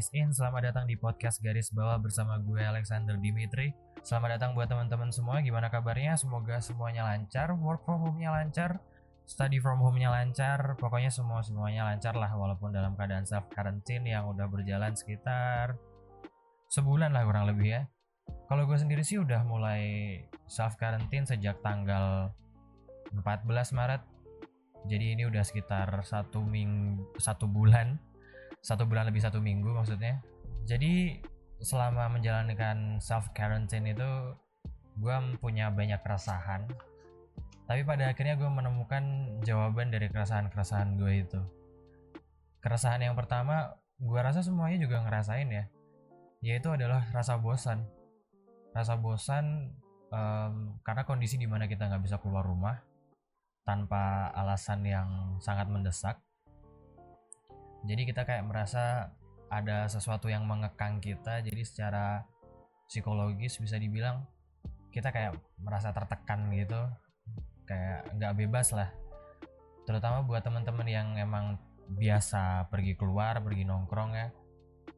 Garis In, selamat datang di podcast Garis Bawah bersama gue Alexander Dimitri. Selamat datang buat teman-teman semua, gimana kabarnya? Semoga semuanya lancar, work from home-nya lancar, study from home-nya lancar, pokoknya semua-semuanya lancar lah walaupun dalam keadaan self quarantine yang udah berjalan sekitar sebulan lah kurang lebih ya. Kalau gue sendiri sih udah mulai self quarantine sejak tanggal 14 Maret. Jadi ini udah sekitar satu ming satu bulan satu bulan lebih satu minggu maksudnya. Jadi selama menjalankan self quarantine itu gue punya banyak keresahan. Tapi pada akhirnya gue menemukan jawaban dari keresahan-keresahan gue itu. Keresahan yang pertama gue rasa semuanya juga ngerasain ya. Yaitu adalah rasa bosan. Rasa bosan um, karena kondisi di mana kita nggak bisa keluar rumah tanpa alasan yang sangat mendesak jadi kita kayak merasa ada sesuatu yang mengekang kita jadi secara psikologis bisa dibilang kita kayak merasa tertekan gitu. Kayak nggak bebas lah. Terutama buat teman-teman yang emang biasa pergi keluar pergi nongkrong ya.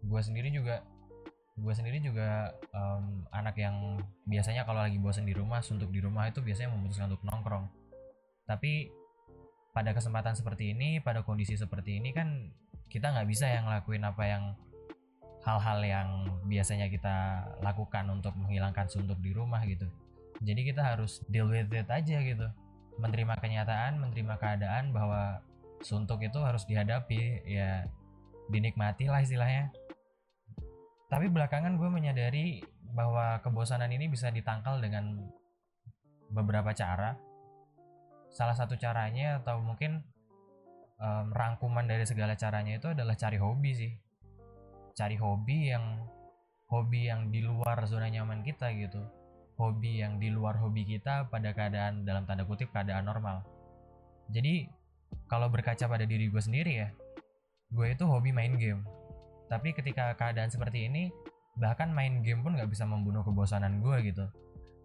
Gue sendiri juga gue sendiri juga um, anak yang biasanya kalau lagi bosan di rumah suntuk di rumah itu biasanya memutuskan untuk nongkrong. Tapi pada kesempatan seperti ini pada kondisi seperti ini kan kita nggak bisa yang ngelakuin apa yang hal-hal yang biasanya kita lakukan untuk menghilangkan suntuk di rumah gitu. Jadi kita harus deal with it aja gitu. Menerima kenyataan menerima keadaan bahwa suntuk itu harus dihadapi ya dinikmati lah istilahnya. Tapi belakangan gue menyadari bahwa kebosanan ini bisa ditangkal dengan beberapa cara. Salah satu caranya atau mungkin um, rangkuman dari segala caranya itu adalah cari hobi sih. Cari hobi yang hobi yang di luar zona nyaman kita gitu. Hobi yang di luar hobi kita pada keadaan dalam tanda kutip keadaan normal. Jadi kalau berkaca pada diri gue sendiri ya gue itu hobi main game. Tapi ketika keadaan seperti ini bahkan main game pun gak bisa membunuh kebosanan gue gitu.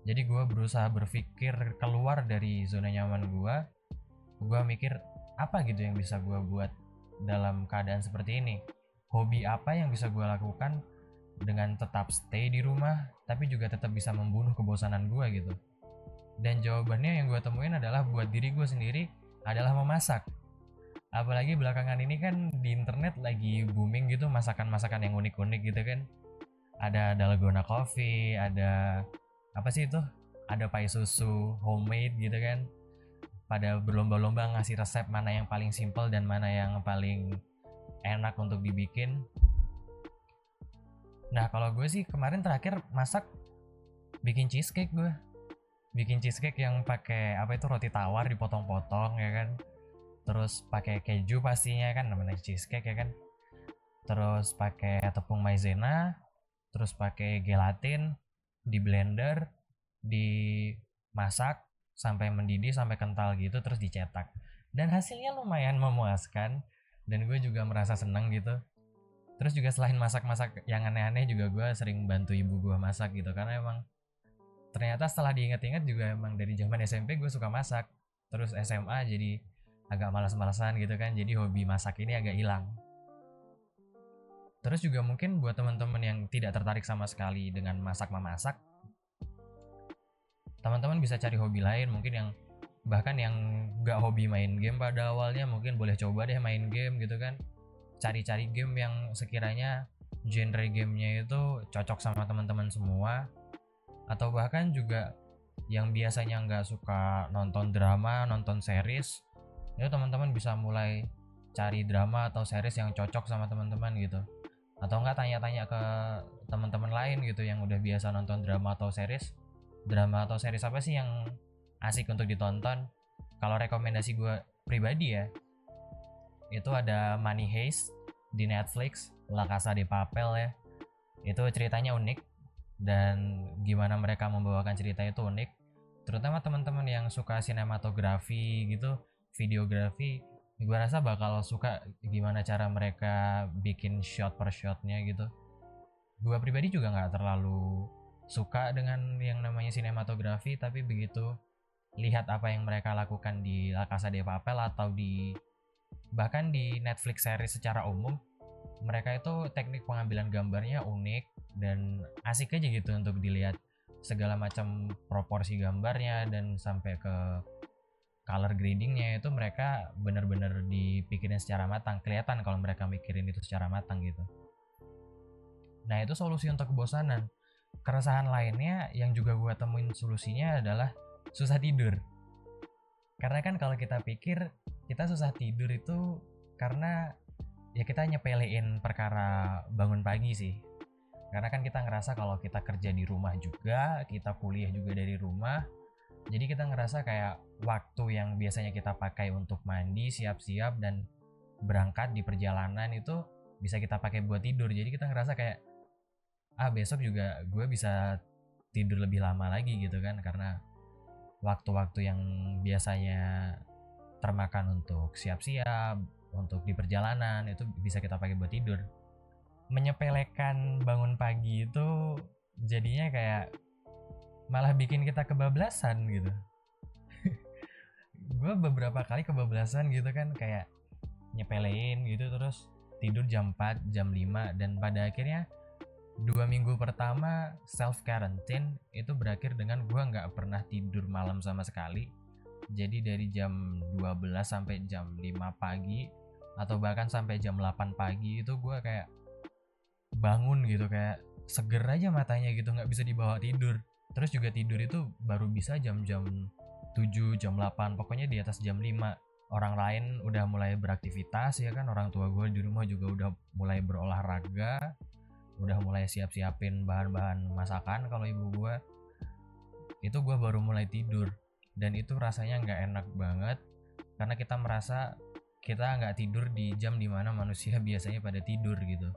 Jadi gue berusaha berpikir keluar dari zona nyaman gue gue mikir apa gitu yang bisa gue buat dalam keadaan seperti ini? Hobi apa yang bisa gue lakukan dengan tetap stay di rumah tapi juga tetap bisa membunuh kebosanan gue gitu? Dan jawabannya yang gue temuin adalah buat diri gue sendiri adalah memasak. Apalagi belakangan ini kan di internet lagi booming gitu masakan-masakan yang unik-unik gitu kan. Ada dalgona coffee ada apa sih itu? Ada pai susu homemade gitu kan pada berlomba-lomba ngasih resep mana yang paling simple dan mana yang paling enak untuk dibikin. Nah kalau gue sih kemarin terakhir masak bikin cheesecake gue, bikin cheesecake yang pakai apa itu roti tawar dipotong-potong ya kan, terus pakai keju pastinya kan namanya cheesecake ya kan, terus pakai tepung maizena, terus pakai gelatin di blender, dimasak sampai mendidih sampai kental gitu terus dicetak. Dan hasilnya lumayan memuaskan dan gue juga merasa seneng gitu. Terus juga selain masak-masak yang aneh-aneh juga gue sering bantu ibu gue masak gitu karena emang ternyata setelah diingat-ingat juga emang dari zaman SMP gue suka masak. Terus SMA jadi agak malas-malasan gitu kan jadi hobi masak ini agak hilang. Terus juga mungkin buat teman-teman yang tidak tertarik sama sekali dengan masak memasak teman-teman bisa cari hobi lain mungkin yang bahkan yang gak hobi main game pada awalnya mungkin boleh coba deh main game gitu kan. Cari-cari game yang sekiranya genre gamenya itu cocok sama teman-teman semua atau bahkan juga yang biasanya nggak suka nonton drama nonton series itu teman-teman bisa mulai cari drama atau series yang cocok sama teman-teman gitu. Atau enggak tanya-tanya ke teman-teman lain gitu yang udah biasa nonton drama atau series drama atau series apa sih yang asik untuk ditonton? Kalau rekomendasi gue pribadi ya itu ada Money Heist di Netflix La Casa de Papel ya. Itu ceritanya unik dan gimana mereka membawakan cerita itu unik. Terutama teman-teman yang suka sinematografi gitu videografi gue rasa bakal suka gimana cara mereka bikin shot per shotnya gitu. Gue pribadi juga nggak terlalu suka dengan yang namanya sinematografi tapi begitu lihat apa yang mereka lakukan di La Casa de Papel atau di bahkan di Netflix series secara umum mereka itu teknik pengambilan gambarnya unik dan asik aja gitu untuk dilihat segala macam proporsi gambarnya dan sampai ke color gradingnya itu mereka bener-bener dipikirin secara matang kelihatan kalau mereka mikirin itu secara matang gitu. Nah itu solusi untuk kebosanan keresahan lainnya yang juga gue temuin solusinya adalah susah tidur. Karena kan kalau kita pikir kita susah tidur itu karena ya kita nyepelein perkara bangun pagi sih. Karena kan kita ngerasa kalau kita kerja di rumah juga kita kuliah juga dari rumah jadi kita ngerasa kayak waktu yang biasanya kita pakai untuk mandi siap-siap dan berangkat di perjalanan itu bisa kita pakai buat tidur. Jadi kita ngerasa kayak ah besok juga gue bisa tidur lebih lama lagi gitu kan karena waktu-waktu yang biasanya termakan untuk siap-siap untuk di perjalanan itu bisa kita pakai buat tidur. Menyepelekan bangun pagi itu jadinya kayak malah bikin kita kebablasan gitu. Gue beberapa kali kebablasan gitu kan kayak nyepelein gitu terus tidur jam 4 jam 5 dan pada akhirnya dua minggu pertama self quarantine itu berakhir dengan gue nggak pernah tidur malam sama sekali. Jadi dari jam 12 sampai jam 5 pagi atau bahkan sampai jam 8 pagi itu gue kayak bangun gitu kayak seger aja matanya gitu nggak bisa dibawa tidur. Terus juga tidur itu baru bisa jam-jam 7 jam 8 pokoknya di atas jam 5 orang lain udah mulai beraktivitas ya kan? Orang tua gue di rumah juga udah mulai berolahraga udah mulai siap-siapin bahan-bahan masakan kalau ibu gue itu gue baru mulai tidur. Dan itu rasanya nggak enak banget karena kita merasa kita nggak tidur di jam di mana manusia biasanya pada tidur gitu.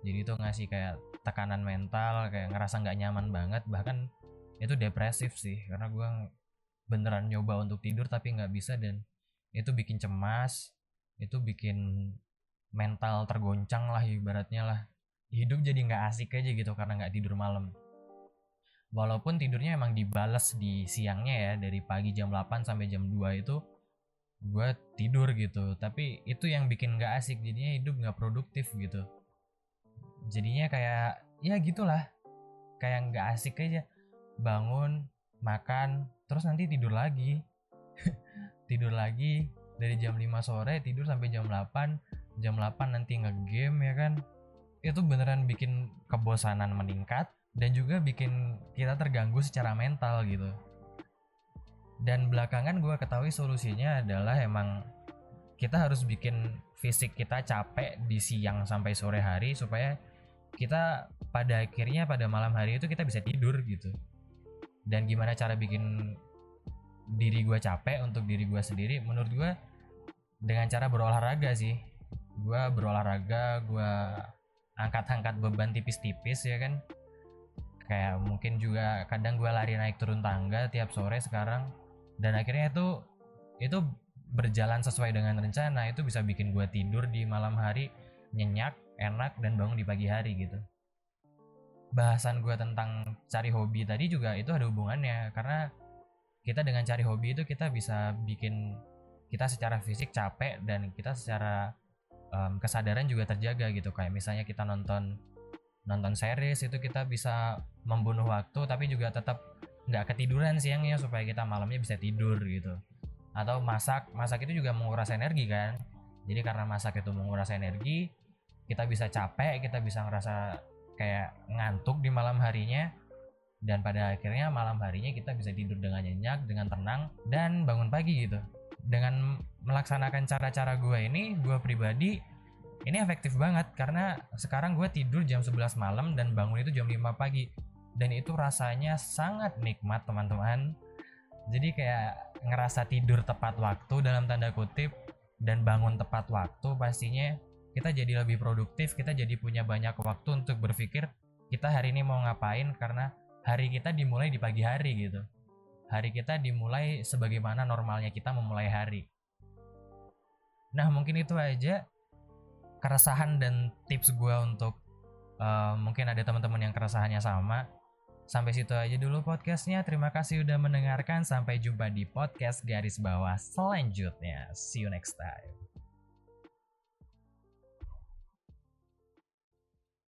Jadi itu ngasih kayak tekanan mental kayak ngerasa nggak nyaman banget bahkan itu depresif sih karena gue beneran nyoba untuk tidur tapi nggak bisa dan itu bikin cemas itu bikin mental tergoncang lah ibaratnya lah hidup jadi nggak asik aja gitu karena nggak tidur malam. Walaupun tidurnya emang dibales di siangnya ya dari pagi jam 8 sampai jam 2 itu gue tidur gitu. Tapi itu yang bikin nggak asik jadinya hidup nggak produktif gitu. Jadinya kayak ya gitulah. Kayak nggak asik aja. Bangun makan terus nanti tidur lagi. Tidur lagi dari jam 5 sore tidur sampai jam 8 jam 8 nanti ngegame ya kan itu beneran bikin kebosanan meningkat dan juga bikin kita terganggu secara mental gitu. Dan belakangan gue ketahui solusinya adalah emang kita harus bikin fisik kita capek di siang sampai sore hari supaya kita pada akhirnya pada malam hari itu kita bisa tidur gitu. Dan gimana cara bikin diri gue capek untuk diri gue sendiri? Menurut gue dengan cara berolahraga sih. Gue berolahraga gue angkat-angkat beban tipis-tipis ya kan? Kayak mungkin juga kadang gue lari naik turun tangga tiap sore sekarang. Dan akhirnya itu itu berjalan sesuai dengan rencana. Itu bisa bikin gue tidur di malam hari nyenyak enak dan bangun di pagi hari gitu. Bahasan gue tentang cari hobi tadi juga itu ada hubungannya. Karena kita dengan cari hobi itu kita bisa bikin kita secara fisik capek dan kita secara um, kesadaran juga terjaga gitu. Kayak misalnya kita nonton nonton series itu kita bisa membunuh waktu tapi juga tetap nggak ketiduran siangnya supaya kita malamnya bisa tidur gitu. Atau masak masak itu juga menguras energi kan. Jadi karena masak itu menguras energi kita bisa capek kita bisa ngerasa kayak ngantuk di malam harinya. Dan pada akhirnya malam harinya kita bisa tidur dengan nyenyak, dengan tenang dan bangun pagi gitu. Dengan melaksanakan cara-cara gue ini, gue pribadi ini efektif banget. Karena sekarang gue tidur jam 11 malam dan bangun itu jam 5 pagi. Dan itu rasanya sangat nikmat teman-teman. Jadi kayak ngerasa tidur tepat waktu dalam tanda kutip dan bangun tepat waktu pastinya kita jadi lebih produktif kita jadi punya banyak waktu untuk berpikir kita hari ini mau ngapain karena hari kita dimulai di pagi hari gitu hari kita dimulai sebagaimana normalnya kita memulai hari nah mungkin itu aja keresahan dan tips gue untuk uh, mungkin ada teman-teman yang keresahannya sama Sampai situ aja dulu podcastnya. Terima kasih udah mendengarkan. Sampai jumpa di podcast garis bawah selanjutnya. See you next time.